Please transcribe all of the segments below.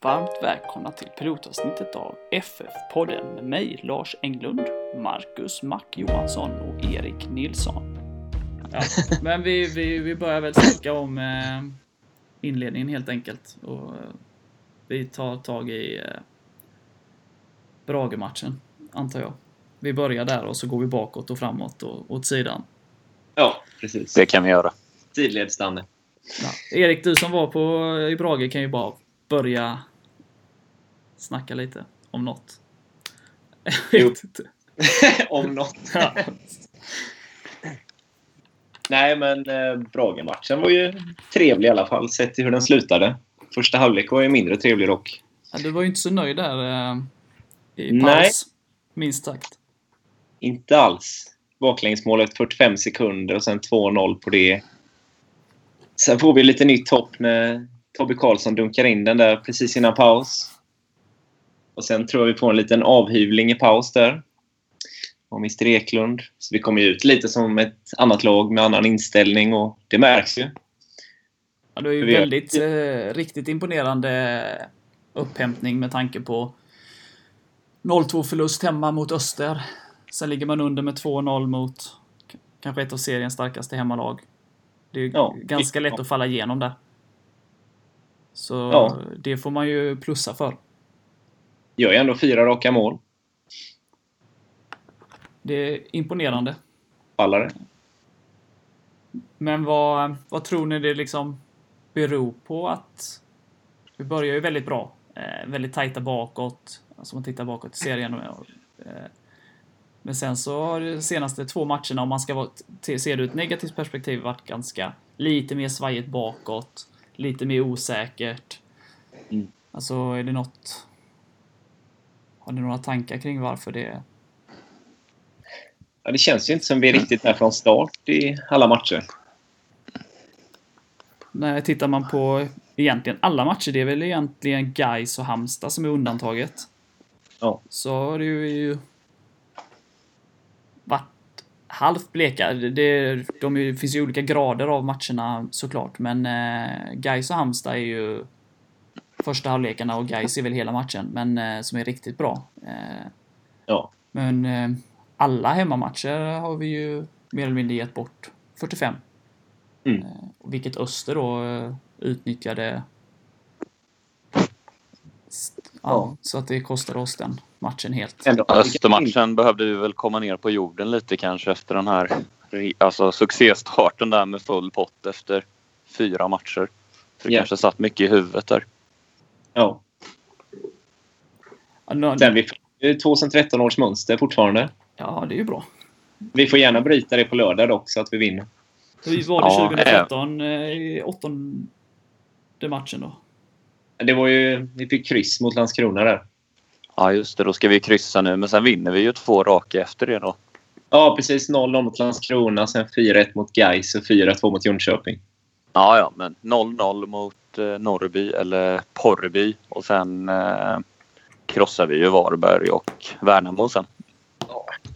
Varmt välkomna till pilotavsnittet av FF-podden med mig, Lars Englund, Marcus Mack Johansson och Erik Nilsson. Ja, men vi, vi, vi börjar väl snacka om eh, inledningen helt enkelt. Och, eh, vi tar tag i eh, Brage-matchen, antar jag. Vi börjar där och så går vi bakåt och framåt och åt sidan. Ja, precis. Det kan vi göra. Sidledsstande. Ja. Erik, du som var på, i Brage kan ju bara börja snacka lite om något. Jo. inte. Om något. Ja. Nej, men eh, Brage-matchen var ju trevlig i alla fall, sett till hur den slutade. Första halvlek var ju mindre trevlig dock. Ja, du var ju inte så nöjd där eh, i Nej. paus. Minst sagt. Inte alls. Baklängesmål efter 45 sekunder och sen 2-0 på det. Sen får vi lite nytt hopp när Tobbe Karlsson dunkar in den där precis innan paus. Och sen tror jag vi får en liten avhyvling i paus där. Och Mr Eklund. Så vi kommer ju ut lite som ett annat lag med annan inställning och det märks ju. Ja, det är ju väldigt, eh, riktigt imponerande upphämtning med tanke på 0-2 förlust hemma mot Öster. Sen ligger man under med 2-0 mot kanske ett av seriens starkaste hemmalag. Det är ju Ja. ganska lätt att falla igenom där. Så Ja. det får man ju plussa för. Gör ju ändå fyra raka mål. Det är imponerande. Ballare. Men vad, vad tror ni det liksom beror på att vi börjar ju väldigt bra. Eh, väldigt tajta bakåt. Alltså man tittar bakåt i serien. Och, eh, men sen så har de senaste två matcherna, om man ska vara, se det ur ett negativt perspektiv, varit ganska lite mer svajigt bakåt. Lite mer osäkert. Mm. Alltså är det något... Har ni några tankar kring varför det... Ja, det känns ju inte som vi är riktigt där från start i alla matcher. När tittar man på egentligen alla matcher, det är väl egentligen Gais och Halmstad som är undantaget. Ja. Så har det ju varit halvt bleka. Det, de finns ju olika grader av matcherna såklart, men eh, Gais och Halmstad är ju första halvlekarna och Gais är väl hela matchen, men eh, som är riktigt bra. Eh, Ja. men eh, alla hemmamatcher har vi ju mer eller mindre gett bort 45. Mm. Eh, vilket Öster då utnyttjade. Ja, Ja. Så att det kostade oss den matchen helt. Östermatchen behövde vi väl komma ner på jorden lite kanske efter den här alltså, succéstarten där med full pott efter fyra matcher. Så det Ja. kanske satt mycket i huvudet där. Ja. Sen vi det är 2013 års mönster fortfarande. Ja, det är ju bra. Vi får gärna bryta det på lördag dock så att vi vinner. Hur var det Ja, 2013 eh, i åttonde matchen då? Det var ju, vi fick kryss mot Landskrona där. Ja just det, då ska vi kryssa nu men sen vinner vi ju två raka efter det då. Ja, precis. 0-0 mot Landskrona, sen 4-1 mot Gais och 4-2 mot Jönköping. Ja ja men 0-0 mot eh, Norrby eller Porrby och sen eh, krossar vi ju Varberg och Värnamo sen.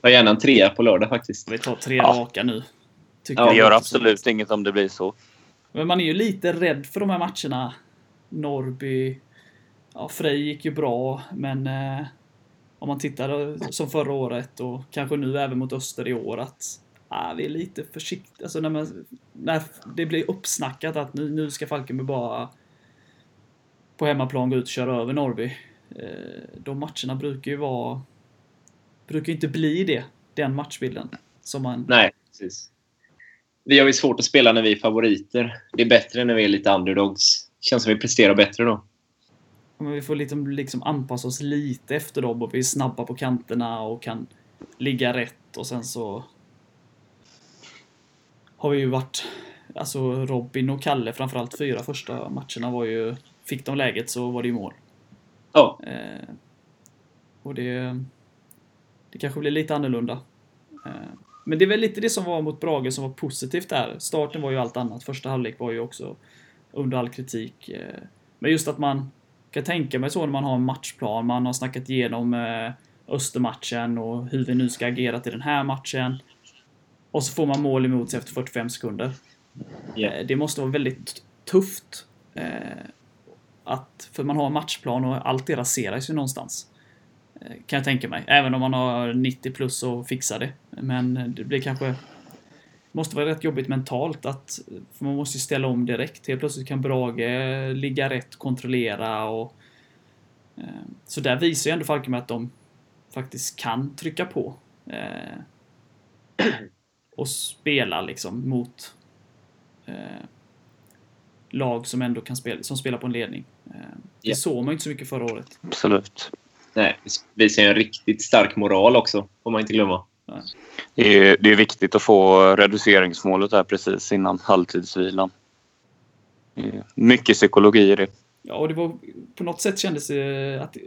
Ta gärna en trea på lördag faktiskt. Vi tar tre Ja. raka nu. Tycker Ja, Det gör absolut så. inget om det blir så. Men man är ju lite rädd för de här matcherna. Norrby. Ja, Frej gick ju bra, men eh, om man tittar som förra året och kanske nu även mot Öster i år att ah, vi är lite försiktiga. Alltså när, man, när det blir uppsnackat att nu, nu ska Falkenberg bara på hemmaplan gå ut och köra över Norrby. Eh, de matcherna brukar ju vara brukar inte bli det, den matchbilden. Som man, Nej, precis. Vi har ju svårt att spela när vi är favoriter. Det är bättre när vi är lite underdogs. Känns som vi presterar bättre då. Men vi får liksom, liksom anpassa oss lite efter dem och vi är snabba på kanterna och kan ligga rätt och sen så har vi ju varit Alltså Robin och Kalle framförallt fyra första matcherna var ju Fick de läget så var det ju mål. Ja, Eh, och det Det kanske blir lite annorlunda. Eh, men det är väl lite det som var mot Brage som var positivt där. Starten var ju allt annat. Första halvlek var ju också under all kritik. Eh, men just att man kan tänka mig så när man har en matchplan. Man har snackat igenom eh, Östermatchen och hur vi nu ska agera till den här matchen. Och så får man mål emot sig efter 45 sekunder. Eh, Det måste vara väldigt tufft. Eh, Att, för man har matchplan och allt det raseras ju någonstans. Eh, kan jag tänka mig. Även om man har 90 plus och fixar det. Men det blir kanske... Måste vara rätt jobbigt mentalt att... För man måste ju ställa om direkt. Helt plötsligt kan Brage ligga rätt, kontrollera och... Eh, så där visar ju ändå Falkenberg att de faktiskt kan trycka på. Eh, och spela liksom mot lag som ändå kan spela, som spelar på en ledning. Det yeah. såg man inte så mycket förra året. Absolut. Nej, det visar en riktigt stark moral också, får man inte glömma. Det är, det är viktigt att få reduceringsmålet där precis innan halvtidsvilan. Mycket psykologi i det. Ja, och det var på något sätt kändes det att det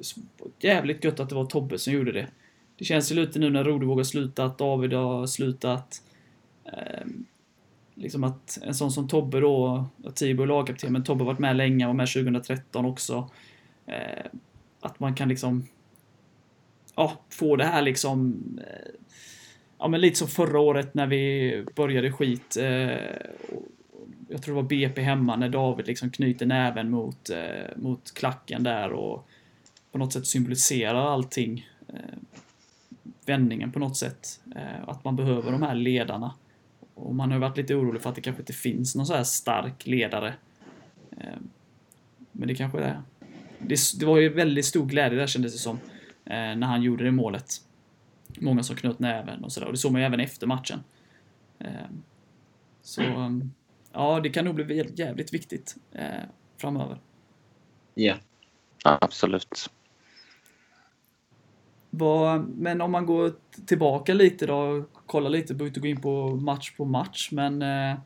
jävligt gött att det var Tobbe som gjorde det. Det känns ju lite nu när Rodevåg har slutat, David har slutat. Ehm, liksom att en sån som Tobbe då, Tibor är lagkapten, men Tobbe har varit med länge, var med 2013 också. Eh, att man kan liksom ja, få det här liksom eh, ja men lite som förra året när vi började skit. Eh, jag tror det var BP hemma när David liksom knyter näven mot, eh, mot klacken där och på något sätt symboliserar allting. Eh, vändningen på något sätt. Eh, att man behöver de här ledarna. Och man har varit lite orolig för att det kanske inte finns någon så här stark ledare. Men det kanske är. Det, det var ju väldigt stor glädje där kändes det som. Eh, när han gjorde det målet. Många som knöt näven och sådär. Och det såg man ju även efter matchen. Eh, så ja, det kan nog bli jävligt viktigt eh, framöver. Ja, yeah. absolut. men om man går tillbaka lite då, Kolla lite, behöver inte gå in på match på match, men eh,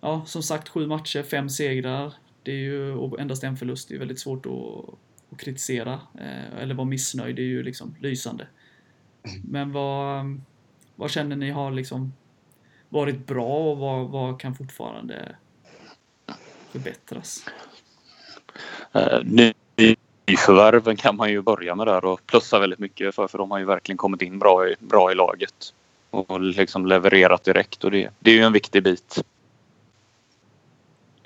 ja, som sagt sju matcher, fem segrar. Det är ju endast en förlust. Det är väldigt svårt att att kritisera eh, eller vara missnöjd, det är ju liksom lysande. Men vad, vad känner ni har liksom varit bra och vad, vad kan fortfarande förbättras? Uh, nyförvärven kan man ju börja med där och plussa väldigt mycket för, för de har ju verkligen kommit in bra i, bra i laget och liksom levererat direkt och det, det är ju en viktig bit.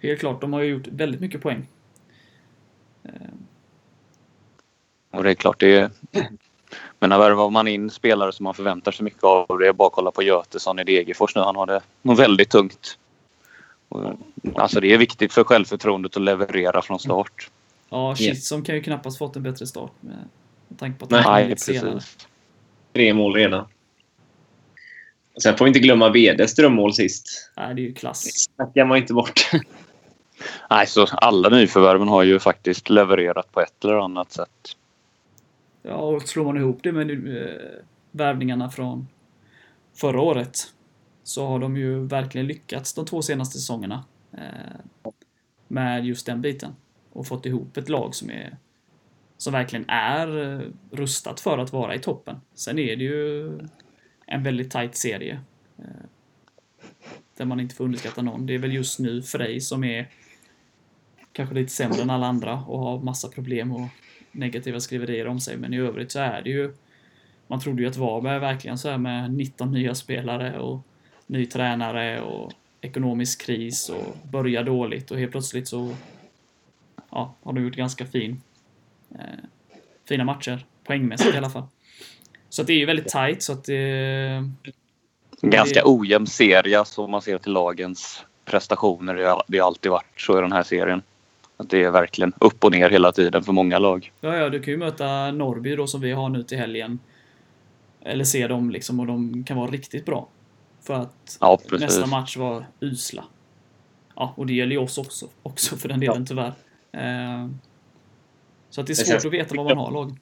Det är klart, de har ju gjort väldigt mycket poäng. Eh, och det är klart, det är... Men när värvar man in spelare som man förväntar sig mycket av, det är bara att kolla på Götesson i Degerfors nu. Han har det väldigt tungt. alltså det är viktigt för självförtroendet att leverera från start. Ja, Kitson kan ju knappast fått en bättre start med, med tanke på att han Nej, precis. Senare. Tre mål redan. Sen får vi inte glömma VDs drömmål sist. Nej, det är ju klass. Det snackar man inte bort. Nej, så alla nyförvärven har ju faktiskt levererat på ett eller annat sätt. Ja, och slår man ihop det med eh, värvningarna från förra året så har de ju verkligen lyckats de två senaste säsongerna eh, med just den biten och fått ihop ett lag som är som verkligen är eh, rustat för att vara i toppen. Sen är det ju en väldigt tight serie. Eh, där man inte får underskatta någon. Det är väl just nu Frej som är kanske lite sämre än alla andra och har massa problem och negativa skriverier om sig, men i övrigt så är det ju man trodde ju att Varberg verkligen så här med 19 nya spelare och ny tränare och ekonomisk kris och börja dåligt och helt plötsligt så ja, har de gjort ganska fin eh, fina matcher poängmässigt i alla fall. Så det är ju väldigt tight så att det... Ganska det, ojämn serie så om man ser till lagens prestationer. Det har alltid varit så i den här serien. Att det är verkligen upp och ner hela tiden för många lag. Ja, ja, du kan ju möta Norrby då som vi har nu till helgen. Eller se dem liksom och de kan vara riktigt bra. För att ja, nästa match var usla. Ja, och det gäller ju oss också, också för den delen ja. tyvärr. Eh, så att det är svårt att veta vad man har lag.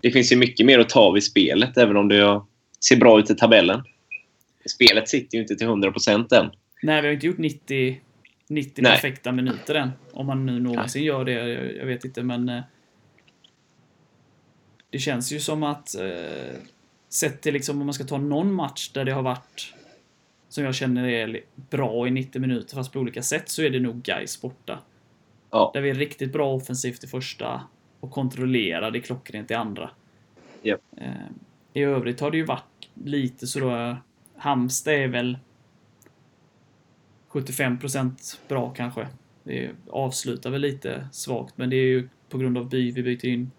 Det finns ju mycket mer att ta av i spelet, även om det ser bra ut i tabellen. Spelet sitter ju inte till 100% än. Nej, vi har inte gjort 90 90 Nej. perfekta minuter än. Om man nu någonsin Nej. gör det, jag, vet inte men... Eh, det känns ju som att... Eh, sett till liksom om man ska ta någon match där det har varit... Som jag känner är bra i 90 minuter fast på olika sätt så är det nog Gais borta. Ja. Där vi är riktigt bra offensivt i första och kontrollerar det klockrent i andra. Yep. Eh, I övrigt har det ju varit lite så då... Halmstad är väl 75% bra kanske. Vi avslutar väl lite svagt, men det är ju på grund av by. Vi byter in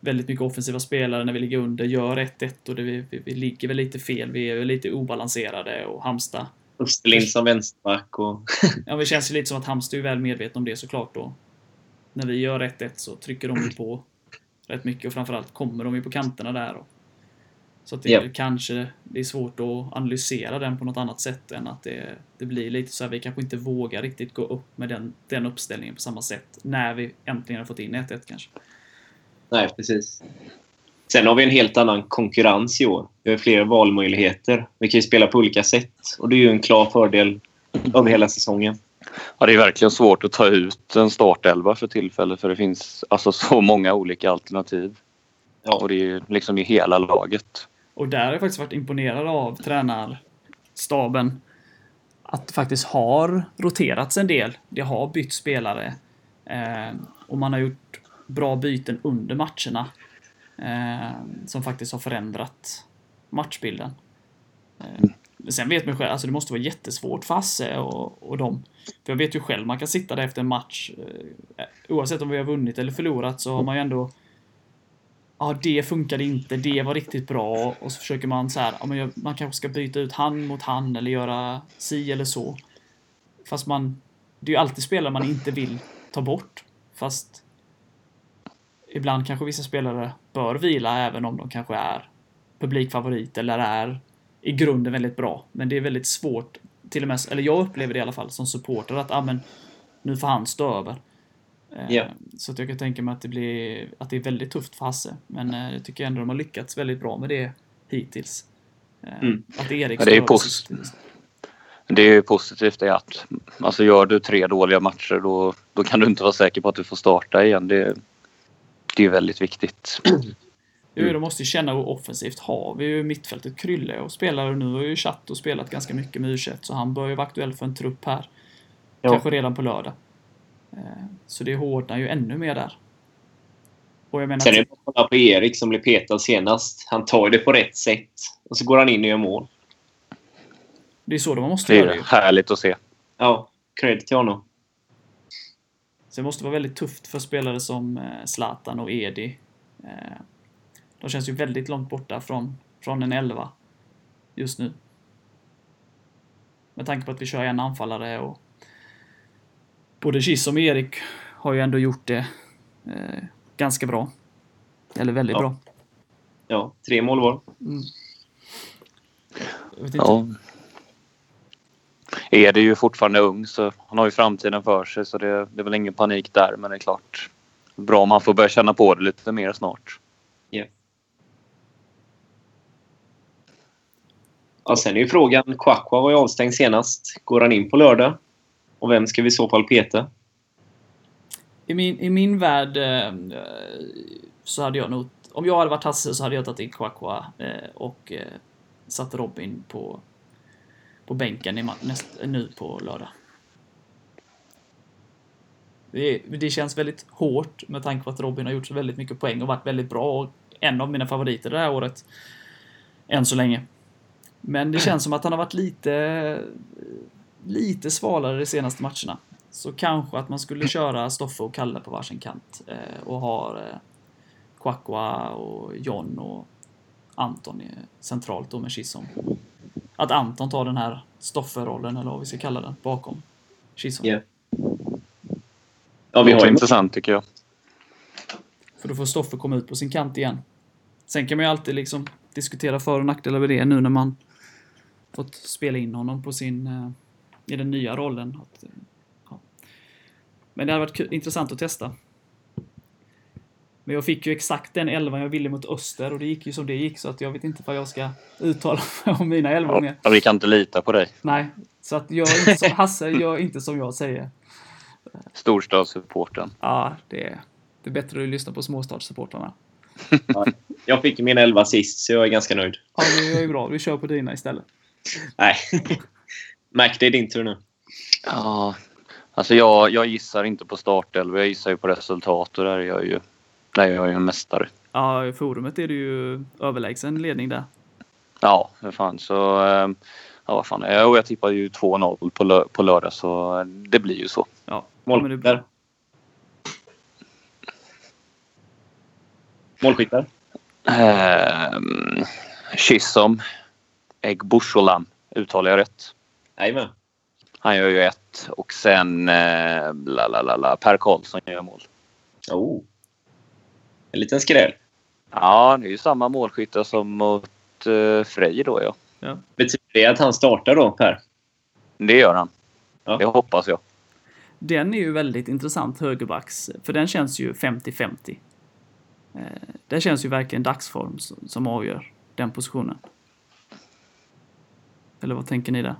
väldigt mycket offensiva spelare när vi ligger under, gör 1-1 och det, vi, vi, vi ligger väl lite fel. Vi är lite obalanserade och Halmstad Österlind som vänsterback och... Ja, det känns ju lite som att Halmstad är väl medvetna om det såklart då. När vi gör 1-1 så trycker de ju på rätt mycket och framförallt kommer de ju på kanterna där. Och, så att det är kanske det är svårt att analysera den på något annat sätt än att det, det blir lite så här, vi kanske inte vågar riktigt gå upp med den, den uppställningen på samma sätt när vi äntligen har fått in 1-1 kanske. Nej, precis. Sen har vi en helt annan konkurrens i år. Vi har fler valmöjligheter. Vi kan ju spela på olika sätt. Och det är ju en klar fördel över hela säsongen. Ja, det är verkligen svårt att ta ut en startelva för tillfället för det finns alltså så många olika alternativ. Ja. Och det är ju liksom i hela laget. Och där har jag faktiskt varit imponerad av tränarstaben. Att det faktiskt har roterats en del. Det har bytt spelare. Eh, och man har gjort bra byten under matcherna. Eh, som faktiskt har förändrat matchbilden. Eh, men sen vet man själv, alltså det måste vara jättesvårt för Hasse och, och dem. För jag vet ju själv, man kan sitta där efter en match. Eh, oavsett om vi har vunnit eller förlorat så har man ju ändå ja, det funkade inte, det var riktigt bra och så försöker man så här, ja, men man kanske ska byta ut han mot han eller göra si eller så. Fast man, det är ju alltid spelare man inte vill ta bort. Fast ibland kanske vissa spelare bör vila även om de kanske är publikfavorit eller är i grunden väldigt bra. Men det är väldigt svårt, till och med, eller jag upplever det i alla fall som supporter att, ja men, nu får han stå över. Ja. Så att jag kan tänka mig att det, blir, att det är väldigt tufft för Hasse. Men eh, jag tycker ändå de har lyckats väldigt bra med det hittills. Eh, Mm. Att Erik Ja, det är sist. Det är ju positivt det att alltså gör du tre dåliga matcher då, då kan du inte vara säker på att du får starta igen. Det, det är väldigt viktigt. Jo, de måste ju känna hur offensivt har vi ju mittfältet Krylle och spelar nu har ju chatt och spelat ganska mycket med u så han bör ju vara aktuell för en trupp här. Ja. Kanske redan på lördag. Eh, Så det hårdnar ju ännu mer där. Och jag menar... Sen är det bara att kolla på Erik som blev petad senast. Han tar det på rätt sätt. Och så går han in och gör mål. Det är så de måste Det göra är ju. härligt att se. Ja, cred till honom. Så det måste vara väldigt tufft för spelare som eh, Zlatan och Edi. Eh, De känns ju väldigt långt borta från, från en elva just nu. Med tanke på att vi kör en anfallare och både Kiss och Erik har ju ändå gjort det eh, ganska bra. Eller väldigt Ja. bra. Ja, tre mål var. Mm. Jag vet inte. Ja. Är det ju fortfarande ung så han har ju framtiden för sig så det, det är väl ingen panik där men det är klart. Bra om man får börja känna på det lite mer snart. Ja, sen är ju frågan. Kwakwa var ju avstängd senast. Går han in på lördag? Och vem ska vi i så fall peta? I min, I min värld eh, så hade jag nog, om jag hade varit Hasse så hade jag tagit in Kwakwa eh, och eh, satt Robin på, på bänken i, näst, nu på lördag. Det, det känns väldigt hårt med tanke på att Robin har gjort så väldigt mycket poäng och varit väldigt bra och en av mina favoriter det här året. Än så länge. Men det känns som att han har varit lite, lite svalare de senaste matcherna. Så kanske att man skulle köra Stoffe och Kalle på varsin kant eh, och ha eh, Kwakwa och John och Anton centralt då med Chisholm. Att Anton tar den här Stoffe-rollen eller vad vi ska kalla den bakom Chisholm. Ja. Ja, vi har intressant tycker jag. För då får Stoffe komma ut på sin kant igen. Sen kan man ju alltid liksom diskutera för och nackdelar med det nu när man fått spela in honom på sin, eh, i den nya rollen. Eh. Men det hade varit intressant att testa. Men jag fick ju exakt den elvan jag ville mot Öster och det gick ju som det gick så att jag vet inte vad jag ska uttala mig om mina elvor mer. Ja, vi kan inte lita på dig. Nej, så att jag är inte som Hasse, gör inte som jag säger. Storstadssupporten. Ja, det är, det är bättre att lyssna på småstadssupportrarna. Jag fick min elva sist, så jag är ganska nöjd. Ja, det är ju bra. Vi kör på dina istället. Nej. Mac, det är din tur nu. Ja, alltså jag, jag gissar inte på startelva. Jag gissar ju på resultat och där är jag ju, där är jag ju en mästare. Ja, i forumet är det ju överlägsen ledning där. Ja, för fan så... eh, Ja, vad fan. Jag, jag tippar ju 2-0 på, lö, på lördag så det blir ju så. Ja, är. Målskyttar? Målskyttar? Ehm, Chisholm. Egbursholam. Uttalar jag rätt? Jajamän. Han gör ju ett. Och sen eh, la, la, la, la, Per Karlsson gör mål. Oh. En liten skräll. Ja, det är ju samma målskyttar som mot eh, Frej då ja. Betyder det att han startar då, Per? Det gör han. Ja. Det hoppas jag. Den är ju väldigt intressant, högerbacks, för den känns ju 50-50. Eh, det känns ju verkligen dagsform som, som avgör den positionen. Eller vad tänker ni där?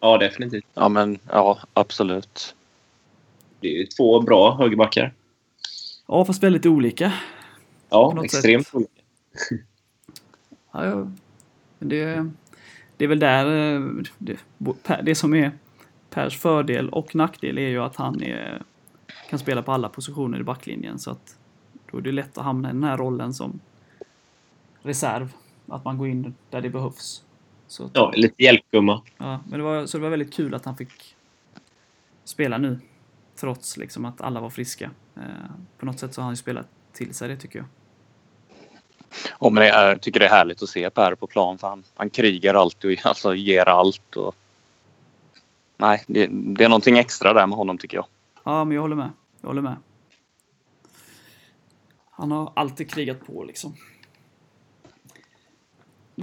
Ja, definitivt. Ja, men ja, absolut. Det är ju två bra högerbackar. Ja, fast väldigt olika. Ja, extremt sätt. Ja, Det, det är väl där eh, det, det som är Pers fördel och nackdel är ju att han är, kan spela på alla positioner i backlinjen så att då är det lätt att hamna i den här rollen som reserv. Att man går in där det behövs. Så Ja, lite hjälpgumma. Ja, men det var, så det var väldigt kul att han fick spela nu. Trots liksom att alla var friska. Eh, på något sätt så har han ju spelat till sig det tycker jag. Ja, men jag tycker det är härligt att se Per på plan för han, han krigar alltid och alltså, ger allt. Och... Nej, det, det är någonting extra där med honom tycker jag. Ja, men jag håller med. Jag håller med. Han har alltid krigat på liksom.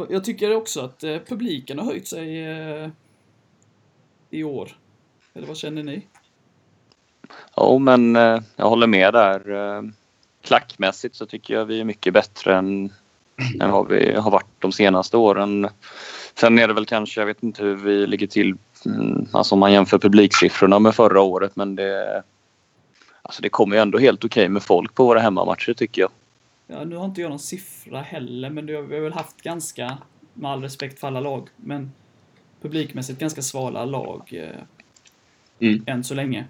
Jag tycker också att eh, publiken har höjt sig eh, i år. Eller vad känner ni? Ja, men eh, jag håller med där. Klackmässigt så tycker jag vi är mycket bättre än, än vad vi har varit de senaste åren. Sen är det väl kanske, jag vet inte hur vi ligger till, mm, alltså om man jämför publiksiffrorna med förra året, men det, alltså det kommer ju ändå helt okej med folk på våra hemmamatcher tycker jag. Ja, nu har inte jag någon siffra heller, men det har vi har väl haft ganska, med all respekt för alla lag, men publikmässigt ganska svala lag eh, Mm. än så länge.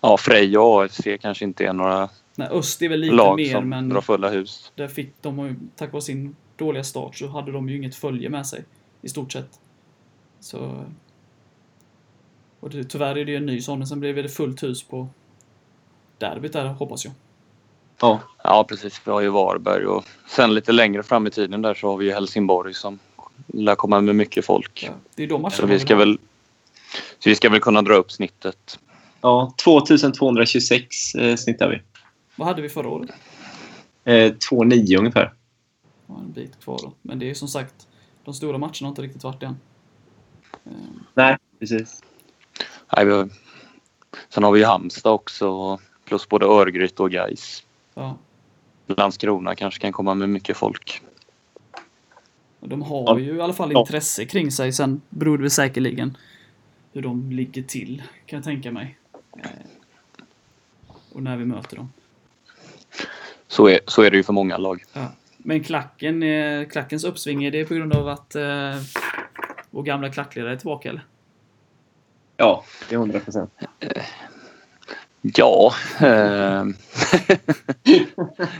Ja, Frej och AFC kanske inte är några Nej, Öst är väl lite lag mer, som men drar fulla hus. där fick de, tack vare sin dåliga start, så hade de ju inget följe med sig, i stort sett. Så... Och det, tyvärr är det ju en ny sån, men sen blev det fullt hus på derbyt där, hoppas jag. Ja. Ja, precis. Vi har ju Varberg och sen lite längre fram i tiden där så har vi ju Helsingborg som lär komma med mycket folk. Det är de matcherna Så vi ska väl så vi ska väl kunna dra upp snittet. ja 2226 eh, snittar vi. Vad hade vi förra året? Eh, 2,9 ungefär. En bit kvar då. Men det är ju som sagt, de stora matcherna har inte riktigt varit än. Ehm, Nej, precis. Nej, vi har, sen har vi ju Halmstad också plus både Örgryte och Gais. Ja. Landskrona kanske kan komma med mycket folk. Och de har Ja. ju i alla fall Ja. intresse kring sig. Sen beror det väl säkerligen hur de ligger till, kan jag tänka mig. Eh, Och när vi möter dem. Så är, så är det ju för många lag. Ja. Men klacken, eh, klackens uppsving, är det på grund av att eh, vår gamla klackledare är tillbaka eller? Ja, det är 100 procent. Ja. Eh,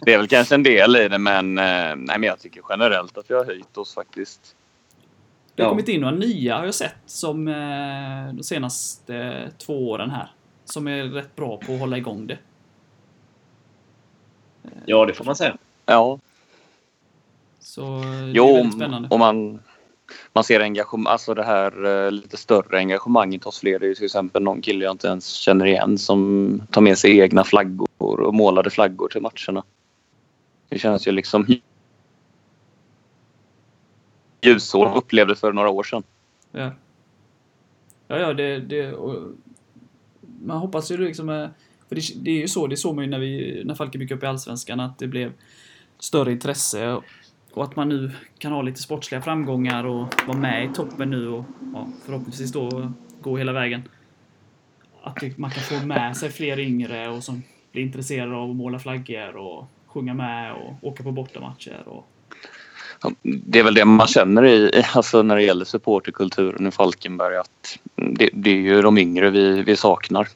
det är väl kanske en del i det men, eh, nej, men jag tycker generellt att vi har höjt oss faktiskt. Det har Ja. kommit in några nya har jag sett som eh, de senaste två åren här. Som är rätt bra på att hålla igång det. Ja, det får man säga. Ja, Så eh, det är jo, väldigt spännande. om man, man ser engagemang, alltså det här eh, lite större engagemanget hos fler. Det är ju till exempel någon kille jag inte ens känner igen som tar med sig egna flaggor och målade flaggor till matcherna. Det känns ju liksom ljusår upplevde för några år sedan. Ja. Ja, ja, det... det och man hoppas ju liksom... För det, det är ju så, det såg man ju när, vi, när Falken gick upp i Allsvenskan, att det blev större intresse. Och, och att man nu kan ha lite sportsliga framgångar och vara med i toppen nu och ja, förhoppningsvis då gå hela vägen. Att det, man kan få med sig fler yngre och som blir intresserade av att måla flaggor och sjunga med och åka på bortamatcher. Och, Ja, Det är väl det man känner i, alltså när det gäller supporterkulturen i Falkenberg att det, det är ju de yngre vi, vi saknar.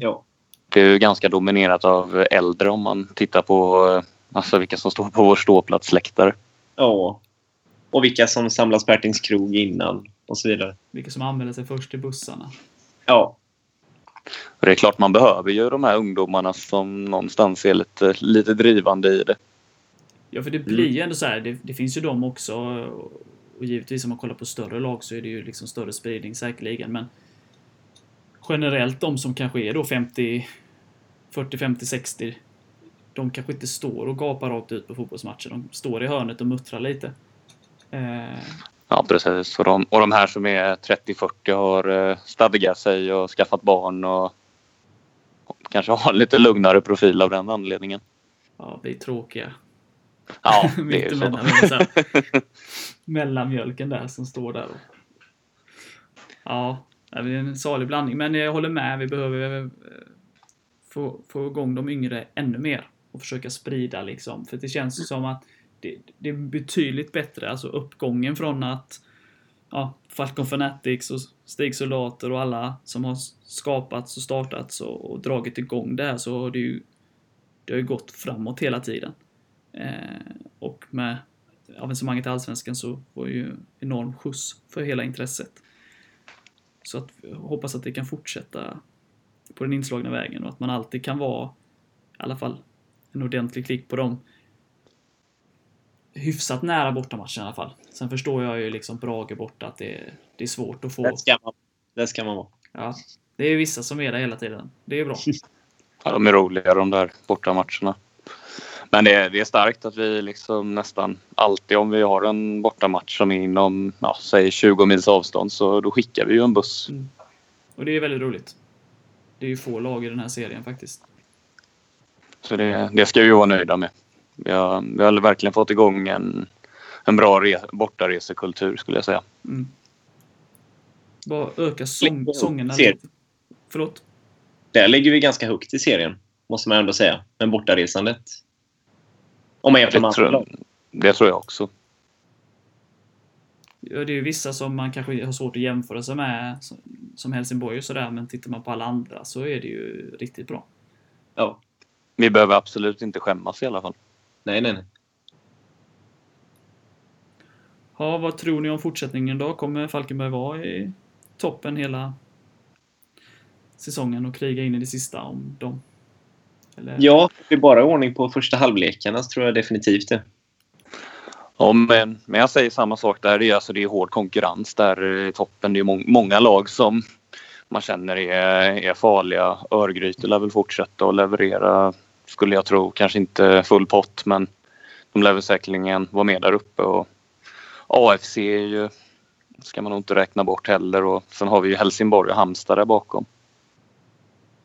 Ja. Det är ju ganska dominerat av äldre om man tittar på eh, alltså vilka som står på vår ståplatsläktare. ja. Och vilka som samlas på Ärtings krog innan och så vidare. vilka som anmäler sig först till bussarna. Ja. Och det är klart man behöver ju de här ungdomarna som någonstans är lite, lite drivande i det. Ja, för det blir ju ändå så här. Det, det finns ju de också. Och givetvis om man kollar på större lag så är det ju liksom större spridning säkerligen. Men generellt de som kanske är då 50, 40, 50, 60. De kanske inte står och gapar rakt ut på fotbollsmatcher. De står i hörnet och muttrar lite. Eh, Ja, precis. Och de, och de här som är 30-40 har eh, stadgat sig och skaffat barn och, och kanske har lite lugnare profil av den anledningen. ja, vi är tråkiga. Ja, det är så. så. Mellanmjölken där som står där. Och... Ja, det är en salig blandning. Men jag håller med. Vi behöver eh, få, få igång de yngre ännu mer och försöka sprida liksom. För det känns som att det, det är betydligt bättre. Alltså uppgången från att ja, Falcon Fanatics och Stig Soldater och alla som har skapats och startats och, och dragit igång det här så har det ju det har ju gått framåt hela tiden. Eh, och med avancemanget i Allsvenskan så var det ju enorm skjuts för hela intresset. Så att hoppas att det kan fortsätta på den inslagna vägen och att man alltid kan vara i alla fall en ordentlig klick på dem hyfsat nära bortamatchen i alla fall. Sen förstår jag ju liksom Brage borta att det, är- det är svårt att få. Det ska man, det ska man vara. Ja, det är vissa som är där hela tiden. Det är bra. Ja, de är roliga de där bortamatcherna. Men det är, det är starkt att vi liksom nästan alltid om vi har en bortamatch som är inom, ja, säg 20 mils avstånd så då skickar vi ju en buss. Och det är väldigt roligt. Det är ju få lag i den här serien faktiskt. Så det, det ska vi vara nöjda med. Vi har, vi har verkligen fått igång en, en bra re, bortaresekultur skulle jag säga. Mm. Bara öka sång, sångerna ser- lite. Förlåt? Där ligger vi ganska högt i serien, måste man ändå säga. Men bortaresandet. Om man jämför med Det andra lag. tror, det tror jag också. Ja, det är ju vissa som man kanske har svårt att jämföra sig med, som- som Helsingborg och sådär, men tittar man på alla andra så är det ju riktigt bra. Ja. Vi behöver absolut inte skämmas i alla fall. Nej, nej, nej. Ja, vad tror ni om fortsättningen då? Kommer Falkenberg vara i toppen hela säsongen och kriga in i det sista om dem? Eller? Ja, det är bara ordning på första halvlekarna så tror jag definitivt det. Ja, men, men jag säger samma sak där. Det är, alltså, det är hård konkurrens där i toppen. Det är må- många lag som man känner är, är farliga. Örgryte lär väl fortsätta att leverera, skulle jag tro. Kanske inte full pott, men de lär väl säkerligen vara med där uppe. Och AFC är ju, ska man nog inte räkna bort heller. Och sen har vi ju Helsingborg och Halmstad där bakom.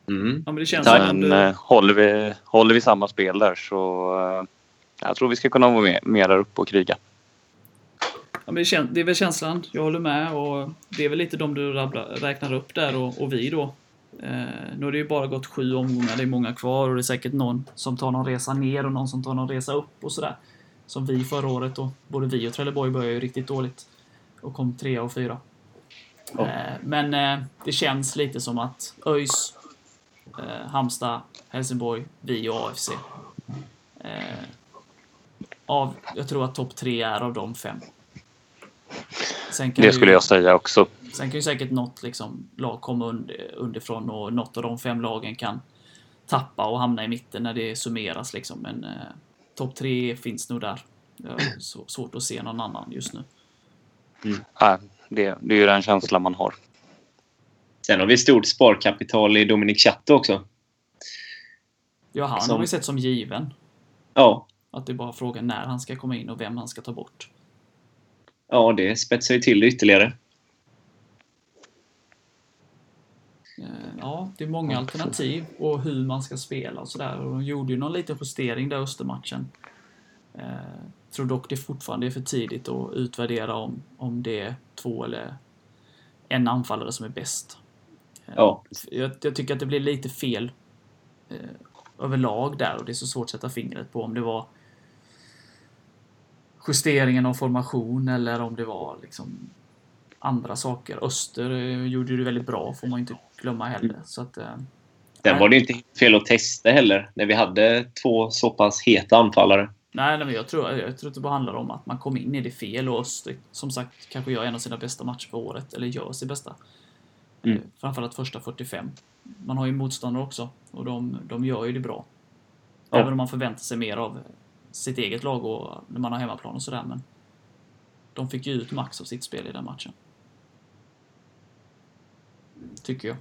Mm. Ja, men det känns som Men att... eh, håller, vi, håller vi samma spel där så eh, jag tror vi ska kunna vara med, med där uppe och kriga. Ja, men det, kän, det är väl känslan, jag håller med. Och det är väl lite de du rabblar, räknar upp där och, och vi då. Eh, nu har det ju bara gått sju omgångar, det är många kvar och det är säkert någon som tar någon resa ner och någon som tar någon resa upp och sådär. Som vi förra året och både vi och Trelleborg började ju riktigt dåligt. Och kom trea och fyra. Ja. Eh, men eh, det känns lite som att ÖIS, eh, Halmstad, Helsingborg, vi och AFC. Eh, av, jag tror att topp tre är av de fem. Det ju- skulle jag säga också. Sen kan ju säkert något liksom, lag komma under, underifrån och något av de fem lagen kan tappa och hamna i mitten när det summeras. Liksom. Men eh, topp tre finns nog där. Så, svårt att se någon annan just nu. Nej, det, det är ju den känslan man har. Sen har vi stort sparkapital i Dominic Chatto också. Ja, han Som- har vi sett som given. Ja, Att det är bara frågan när han ska komma in och vem han ska ta bort. ja det spetsar ju till det ytterligare. Eh, Ja, det är många alternativ och hur man ska spela och sådär. De gjorde ju någon liten justering där Östermatchen. Eh, tror dock det fortfarande är för tidigt att utvärdera om, om det är två eller en anfallare som är bäst. Eh, Ja. Jag, jag tycker att det blir lite fel eh, överlag där och det är så svårt att sätta fingret på om det var justeringen av formation eller om det var liksom andra saker. Öster eh, gjorde det väldigt bra, får man inte glömma heller. Så att, eh, Sen var det inte fel att testa heller, när vi hade två så pass heta anfallare. nej, nej, men jag tror, jag tror att det bara handlar om att man kom in i det fel och Öster, som sagt, kanske gör en av sina bästa matcher för året, eller gör sin bästa. Mm. Framförallt första 45. Man har ju motståndare också och de, de gör ju det bra. Ja. Även om man förväntar sig mer av sitt eget lag och när man har hemmaplan och sådär. Men de fick ju ut max av sitt spel i den matchen. Tycker jag.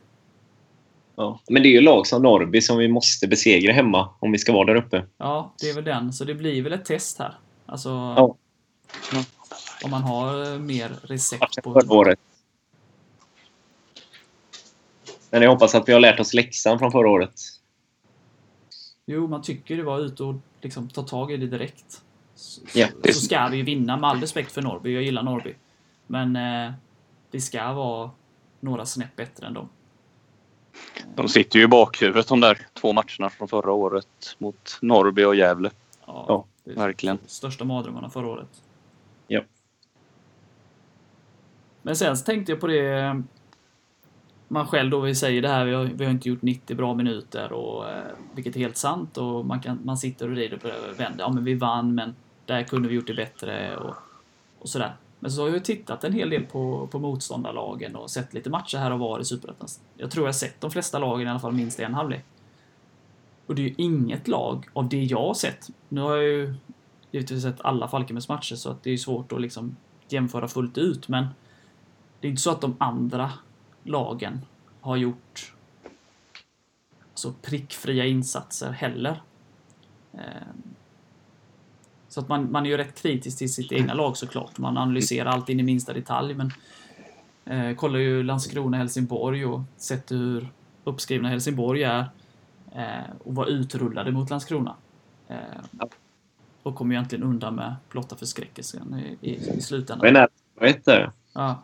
Ja. Men det är ju lag som Norrby som vi måste besegra hemma om vi ska vara där uppe. Ja, det är väl den. Så det blir väl ett test här. Alltså, Ja. om man har eh, mer recept på... förra året. Men jag hoppas att vi har lärt oss läxan från förra året. Jo, man tycker det var ute och liksom ta tag i det direkt. Så, Ja, det- så ska vi ju vinna, med all respekt för Norrby. Jag gillar Norrby. Men eh, vi ska vara några snäpp bättre än dem. De sitter ju i bakhuvudet de där två matcherna från förra året mot Norrby och Gävle. Ja, Ja, verkligen. Största mardrömmarna förra året. Ja. Men sen så tänkte jag på det man själv då vi säger det här, vi har, vi har inte gjort 90 bra minuter och eh, vilket är helt sant och man, kan, man sitter och rider på det och vänder. Ja men vi vann men där kunde vi gjort det bättre och, och sådär. Men så har jag tittat en hel del på, på motståndarlagen och sett lite matcher här och var i Superettan. Jag tror jag har sett de flesta lagen i alla fall minst en halvlek. Och det är ju inget lag av det jag har sett. Nu har jag ju givetvis sett alla Falkenbergs matcher så att det är svårt att liksom jämföra fullt ut men det är inte så att de andra lagen har gjort så prickfria insatser heller. Ehm, Så att man, man är ju rätt kritisk till sitt egna lag såklart. Man analyserar allt in i minsta detalj men eh, kollar ju Landskrona-Helsingborg och sett hur uppskrivna Helsingborg är eh, och var utrullade mot Landskrona. Eh, och kom ju egentligen undan med blotta förskräckelsen i, i, i Det slutändan. nära rätt där. Ja.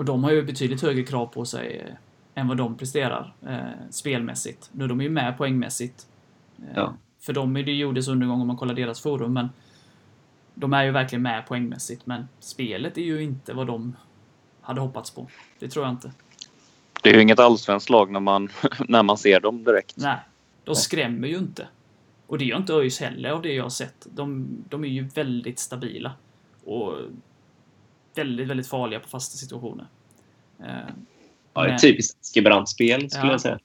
Och de har ju betydligt högre krav på sig eh, än vad de presterar eh, spelmässigt. Nu är de ju med poängmässigt. Eh, Ja. För dem är det ju dess undergång om man kollar deras forum, men de är ju verkligen med poängmässigt, men spelet är ju inte vad de hade hoppats på. Det tror jag inte. Det är ju inget allsvenskt lag när man, när man ser dem direkt. Nej, de skrämmer ju inte. Och det gör inte ÖIS heller av det jag har sett. De, de är ju väldigt stabila. Och väldigt, väldigt farliga på fasta situationer. Eh, Ja, Men- typiskt Askebrand-spel skulle Ja. jag säga.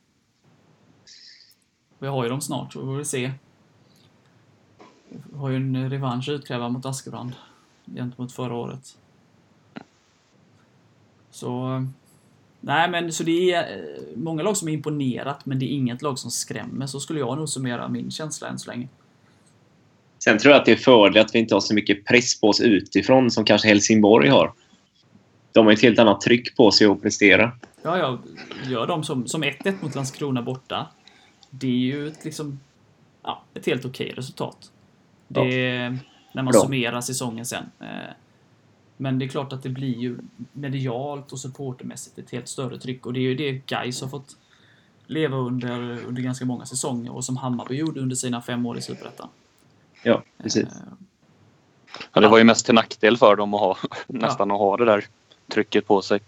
Vi har ju dem snart, så vi får se. Vi har ju en revansch att utkräva mot Askebrand gentemot förra året. Så... Nej, men så det är eh, många lag som är imponerat, men det är inget lag som skrämmer. Så skulle jag nog summera min känsla än så länge. Sen tror jag att det är fördel att vi inte har så mycket press på oss utifrån som kanske Helsingborg har. De har ett helt annat tryck på sig att prestera. Ja, jag gör dem som, som 1-1 mot Landskrona borta. Det är ju ett, liksom, ja, ett helt okej resultat. Det är, när man Bra. summerar säsongen sen. Eh, Men det är klart att det blir ju medialt och supportermässigt ett helt större tryck och det är ju det Gais har fått leva under under ganska många säsonger och som Hammarby gjorde under sina fem år i Superettan. Ja, precis. Eh, Ja, det var ju mest till nackdel för dem att ha, nästan att ha det där trycket på sig.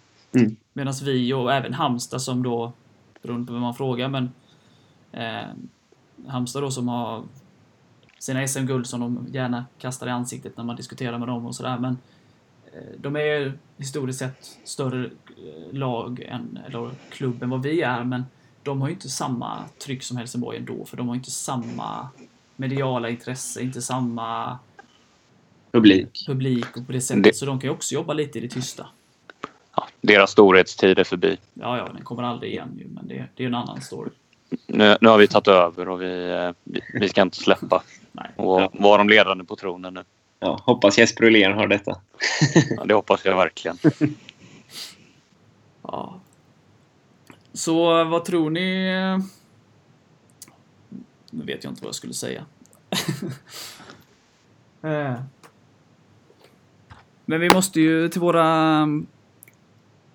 Medan vi och även Halmstad som då, beroende på vem man frågar, men eh, Halmstad då som har sina SM-guld som de gärna kastar i ansiktet när man diskuterar med dem och sådär. Men eh, de är historiskt sett större eh, lag än, eller klubb än vad vi är, men de har ju inte samma tryck som Helsingborg ändå, för de har ju inte samma mediala intresse, inte samma Publik. publik och på det sättet. Det- Så de kan ju också jobba lite i det tysta. Ja, deras storhetstid är förbi. Ja, ja, den kommer aldrig igen ju, men det, det är en annan story. Nu, nu har vi tagit över och vi, eh, vi, vi ska inte släppa Nej. och vara de ledande på tronen nu. Ja, hoppas Jesper Ullén har detta. Ja, det hoppas jag verkligen. Ja. Så vad tror ni? Nu vet jag inte vad jag skulle säga. Eh. Men vi måste ju till våra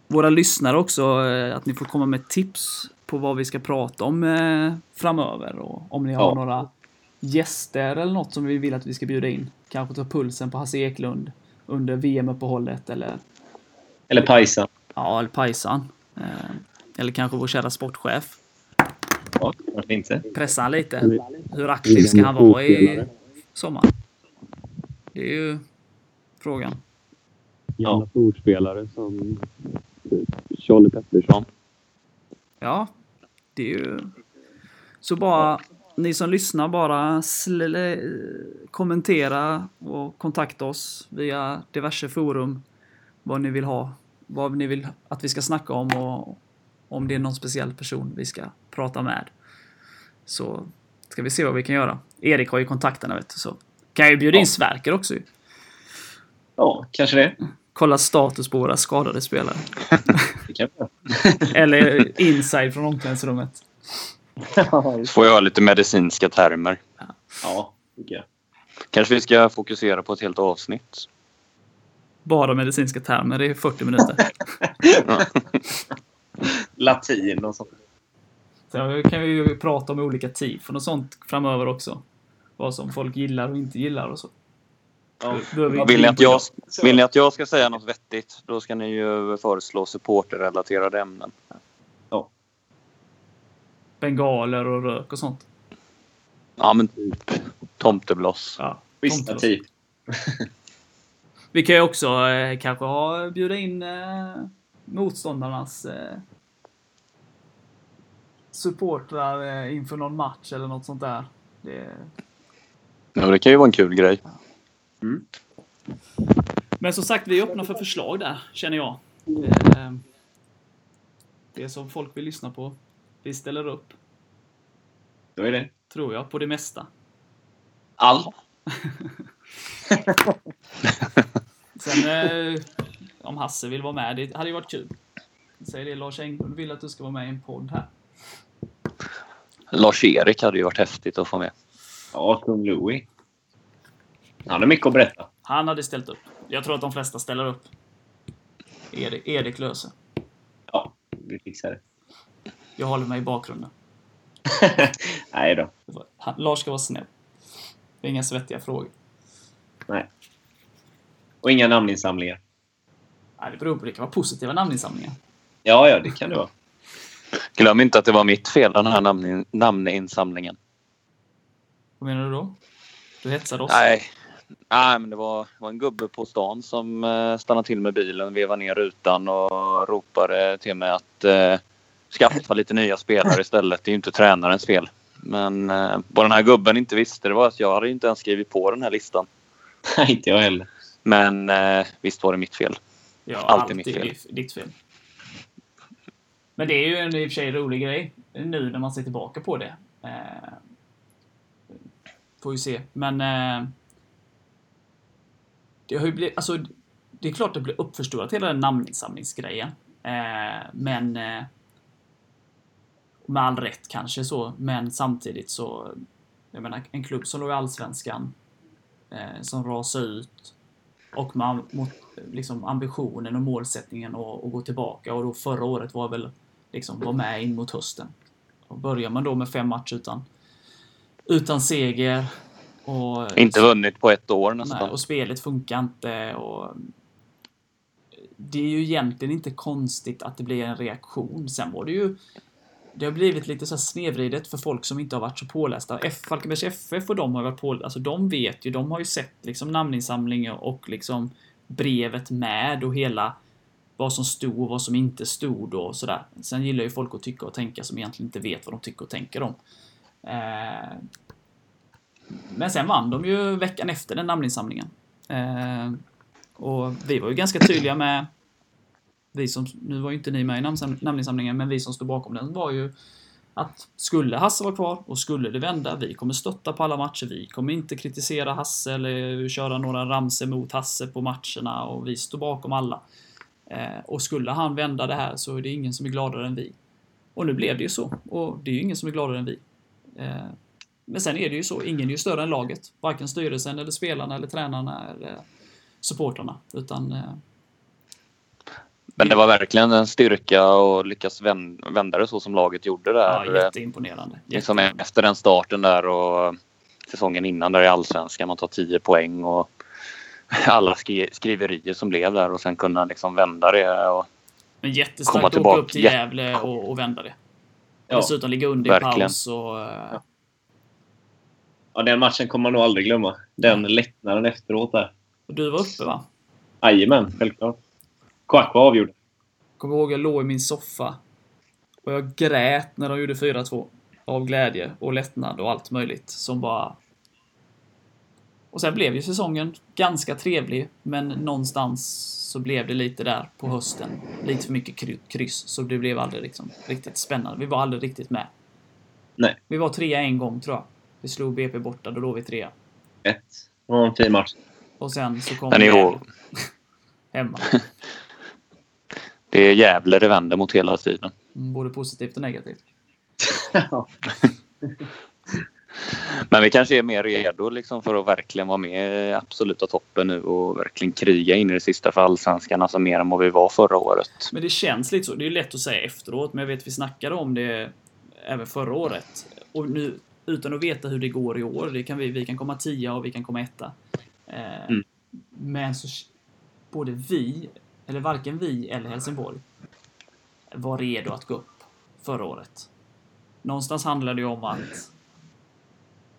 våra lyssnare också eh, att ni får komma med tips på vad vi ska prata om eh, framöver och om ni har Ja. några gäster eller något som vi vill att vi ska bjuda in. Kanske ta pulsen på Hasse Eklund under VM-uppehållet eller Eller Pajsa. Ja, eller Pajsan. Eh, Eller kanske vår kära sportchef. Ja, varför inte? Pressa han lite. Hur aktiv ska han vara i sommar? Det är ju frågan. Gamla storspelare som Charlie Pettersson. Ja, det är ju... Så bara, ni som lyssnar bara kommentera och kontakta oss via diverse forum. Vad ni vill ha, vad ni vill att vi ska snacka om och om det är någon speciell person vi ska prata med. Så ska vi se vad vi kan göra. Erik har ju kontakterna vet du, så kan jag ju bjuda in Ja. Sverker också ju. Ja, kanske det. Kolla status på våra skadade spelare. det kan vi Eller inside från omklädningsrummet. får jag ha lite medicinska termer. ja, tycker jag. Kanske vi ska fokusera på ett helt avsnitt. Bara medicinska termer i 40 minuter. Latin och sånt. Så kan vi ju prata om olika tifon och sånt framöver också. Vad som folk gillar och inte gillar och så. Ja. Vill ni, att jag, vill ni att jag ska säga något vettigt, då ska ni ju föreslå supporterrelaterade ämnen. Bengaler och rök och sånt. Ja, men typ tomtebloss. Ja, tomte. typ. Vi kan ju också eh, kanske ha, bjuda in eh, motståndarnas eh, supportrar eh, inför någon match eller något sånt där. Det, Ja, det kan ju vara en kul grej. Men som sagt, vi är öppna för förslag där, känner jag. Eh, Det som folk vill lyssna på. Vi ställer upp, Då är det. tror jag, på det mesta. Allt. Sen eh, om Hasse vill vara med, det hade ju varit kul. Säg det, Lars Englund vill att du ska vara med i en podd här. Lars-Erik hade ju varit häftigt att få med. Ja, kung Louis. Han har mycket att berätta. Han hade ställt upp. Jag tror att de flesta ställer upp. Erik, Erik löser. Ja, vi fixar det. Jag håller mig i bakgrunden. Nej då. Han, Lars ska vara snäll. Det är inga svettiga frågor. Nej. Och inga namninsamlingar. Nej, det beror på. Det kan vara positiva namninsamlingar. Ja, ja, det kan det vara. Glöm inte att det var mitt fel, den här namn, namninsamlingen. Vad menar du då? Du hetsade oss? Nej, Nej men det var, var en gubbe på stan som eh, stannade till med bilen, vevade ner rutan och ropade till mig att eh, skaffa lite nya spelare istället. Det är ju inte tränarens fel. Men eh, vad den här gubben inte visste det var att jag hade inte ens skrivit på den här listan. Nej, inte jag heller. Men eh, visst var det mitt fel. Ja, Alltid mitt fel. ditt- ditt fel. Men det är ju en i och för sig rolig grej nu när man ser tillbaka på det. Eh, får ju se. Men eh, det har ju blivit, alltså det är klart det blir uppförstorat hela den namninsamlingsgrejen. Eh, men eh, med all rätt kanske så, men samtidigt så jag menar en klubb som låg i Allsvenskan eh, som rasade ut och med mot, liksom, ambitionen och målsättningen att, att gå tillbaka och då förra året var väl liksom var med in mot hösten. Och börjar man då med fem matcher utan, utan seger och Inte vunnit på ett år nästan. Nej, och spelet funkar inte. Och det är ju egentligen inte konstigt att det blir en reaktion. Sen var det ju... Det har blivit lite så här snedvridet för folk som inte har varit så pålästa. F, Falkenbergs FF och de har varit på, alltså de vet ju, de har ju sett liksom namninsamlingen och liksom brevet med och hela vad som stod och vad som inte stod och sådär. Sen gillar ju folk att tycka och tänka som egentligen inte vet vad de tycker och tänker om. Eh, men sen vann de ju veckan efter den namninsamlingen. Eh, och vi var ju ganska tydliga med vi som, nu var ju inte ni med i namninsamlingen, men vi som stod bakom den var ju att skulle Hasse vara kvar och skulle det vända, vi kommer stötta på alla matcher. Vi kommer inte kritisera Hasse eller köra några ramser mot Hasse på matcherna och vi står bakom alla. Eh, och skulle han vända det här så är det ingen som är gladare än vi. Och nu blev det ju så. Och det är ju ingen som är gladare än vi. Eh, men sen är det ju så, ingen är ju större än laget. Varken styrelsen eller spelarna eller tränarna eller eh, supportrarna. Utan men det var verkligen en styrka att lyckas vän- vända det så som laget gjorde ja, där. jätteimponerande. liksom efter den starten där och säsongen innan där i Allsvenskan. Man tar 10 poäng och alla skri- skriverier som blev där och sen kunna liksom vända det. Och, Men komma jättestarkt att åka tillbaka. upp till Gävle och, och vända det. Ja. Dessutom ligga under i Verkligen. paus och... eh, Ja, den matchen kommer man nog aldrig glömma. Den lättnaden efteråt där. och du var uppe va? Jajamän, självklart. Kouakou avgjorde. kommer ihåg jag låg i min soffa. Och jag grät när de gjorde 4-2. Av glädje och lättnad och allt möjligt som bara... Och sen blev ju säsongen ganska trevlig, men någonstans så blev det lite där på hösten. Lite för mycket kryss, så det blev aldrig liksom riktigt spännande. Vi var aldrig riktigt med. Nej. Vi var trea en gång, tror jag. Vi slog BP borta, då låg vi trea. Ett. Det var en fin match. Och sen så kom Gävle. år, Hemma. Det är Gävle det vänder mot hela tiden. Mm, Både positivt och negativt. Men vi kanske är mer redo liksom för att verkligen vara med i absoluta toppen nu och verkligen kriga in i det sista för allsvenskan. Alltså mer än vad vi var förra året. Men det känns lite så. Det är lätt att säga efteråt, men jag vet vi snackade om det även förra året. Och nu, utan att veta hur det går i år, det kan vi, vi kan komma tia och vi kan komma etta. Eh, Mm. Men så både vi, eller varken vi eller Helsingborg, var redo att gå upp förra året. Någonstans handlar det ju om att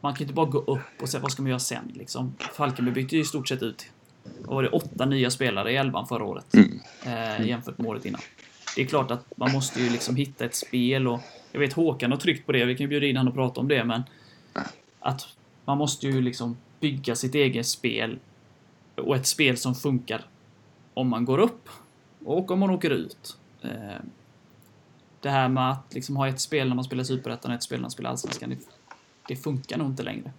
man kan inte bara gå upp och säga vad ska man göra sen liksom. Falkenberg bytte ju i stort sett ut vad var det, åtta nya spelare i elvan förra året. Eh, jämfört med året innan. Det är klart att man måste ju liksom hitta ett spel och jag vet Håkan har tryckt på det, vi kan ju bjuda in honom och prata om det, men att man måste ju liksom bygga sitt eget spel och ett spel som funkar om man går upp och om man åker ut. Eh, det här med att liksom ha ett spel när man spelar Superettan och ett spel när man spelar Allsvenskan, det, det funkar nog inte längre.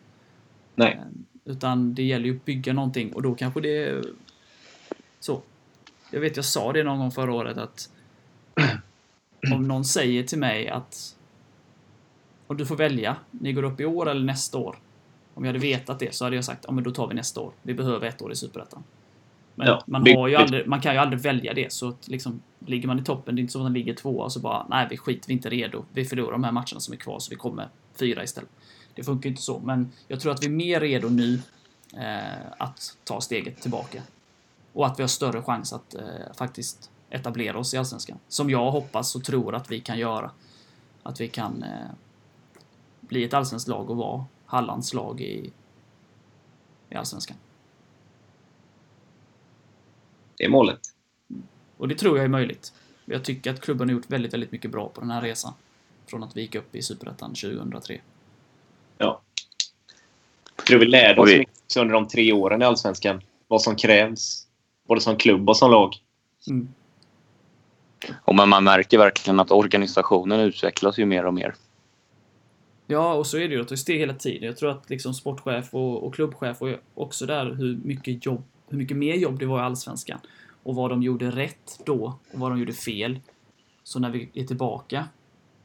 Nej. Eh, Utan det gäller ju att bygga någonting och då kanske det är så. Jag vet, jag sa det någon gång förra året att om någon säger till mig att och du får välja, ni går upp i år eller nästa år. Om jag hade vetat det så hade jag sagt, ja men då tar vi nästa år. Vi behöver ett år i Superettan. Men Ja, man, har ju aldrig, man kan ju aldrig välja det. Så att liksom, ligger man i toppen, det är inte så att man ligger tvåa och så bara, nej vi skit, vi är inte redo. Vi förlorar de här matcherna som är kvar så vi kommer fyra istället. Det funkar ju inte så, men jag tror att vi är mer redo nu eh, att ta steget tillbaka. Och att vi har större chans att eh, faktiskt etablera oss i Allsvenskan. Som jag hoppas och tror att vi kan göra. Att vi kan eh, bli ett allsvenskt lag och vara Hallands lag i, i Allsvenskan. Det är målet. Och det tror jag är möjligt. Jag tycker att klubben har gjort väldigt, väldigt mycket bra på den här resan. Från att vi gick upp i Superettan 2003. Ja. Jag tror vi lärde oss vi- mycket under de tre åren i Allsvenskan. Vad som krävs. Både som klubb och som lag. Mm. Och men man märker verkligen att organisationen utvecklas ju mer och mer. Ja, och så är det ju att det är steg hela tiden. Jag tror att liksom sportchef och, och klubbchef och också där hur mycket jobb, hur mycket mer jobb det var i Allsvenskan. Och vad de gjorde rätt då och vad de gjorde fel. Så när vi är tillbaka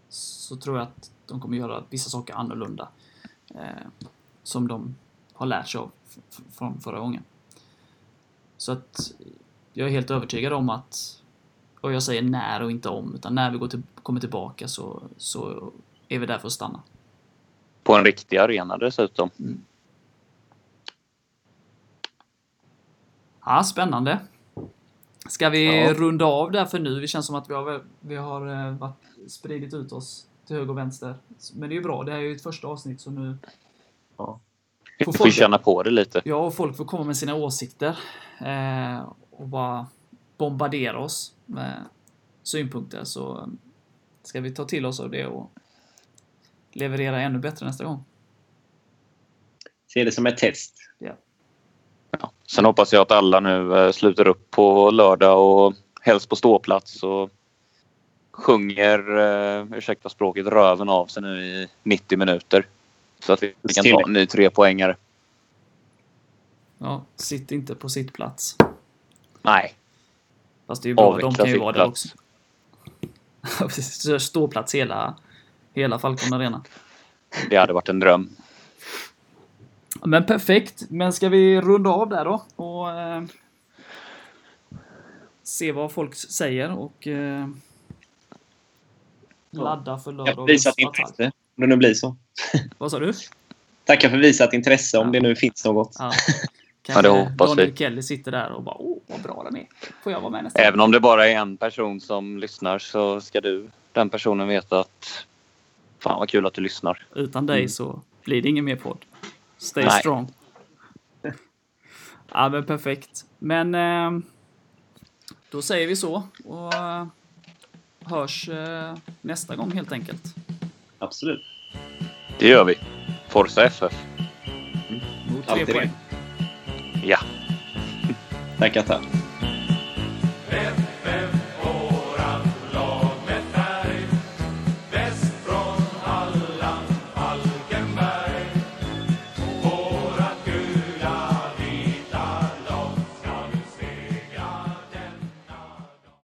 så tror jag att de kommer göra vissa saker annorlunda. Eh, som de har lärt sig av från förra gången. Så att jag är helt övertygad om att, och jag säger när och inte om, utan när vi går till, kommer tillbaka så, så är vi där för att stanna. På en riktig arena dessutom. Ja, spännande. Ska vi Ja. runda av där för nu? Det känns som att vi har, vi har eh, varit, spridit ut oss till höger och vänster. Men det är ju bra. Det här är ju ett första avsnitt så nu... Ja. Vi Får får folk- känna på det lite. Ja, och folk får komma med sina åsikter. Eh, och bara bombardera oss med synpunkter. Så eh, ska vi ta till oss av det och leverera ännu bättre nästa gång. Se det som ett test. Ja. Sen hoppas jag att alla nu eh, sluter upp på lördag och helst på ståplats och sjunger, eh, ursäkta språket, röven av sig nu i 90 minuter. Så att vi kan ta en ny trepoängare. Ja, sitt inte på sitt plats. Nej, Fast det är ju bra, de avveckla kan ju vara där också. Ståplats hela, hela Falcon Arena. Det hade varit en dröm. Men perfekt. Men ska vi runda av där då? Och eh, se vad folk säger och eh, ladda för lördagens visat attack. intresse. Om det nu blir så. Vad sa du? Tackar för visat intresse om Ja. det nu finns något. Ja. Ja, det hoppas Daniel vi. Kelly sitter där och bara åh, vad bra den är. Får jag vara med nästa Även om det bara är en person som lyssnar så ska du, den personen, veta att fan vad kul att du lyssnar. Utan dig så blir det ingen mer podd. Stay Nej. strong. ja, men perfekt. Men eh, då säger vi så. Och eh, hörs eh, nästa gång helt enkelt. Absolut. Det gör vi. Forza FF. Mot tre poäng. Ja. Tackar, tack.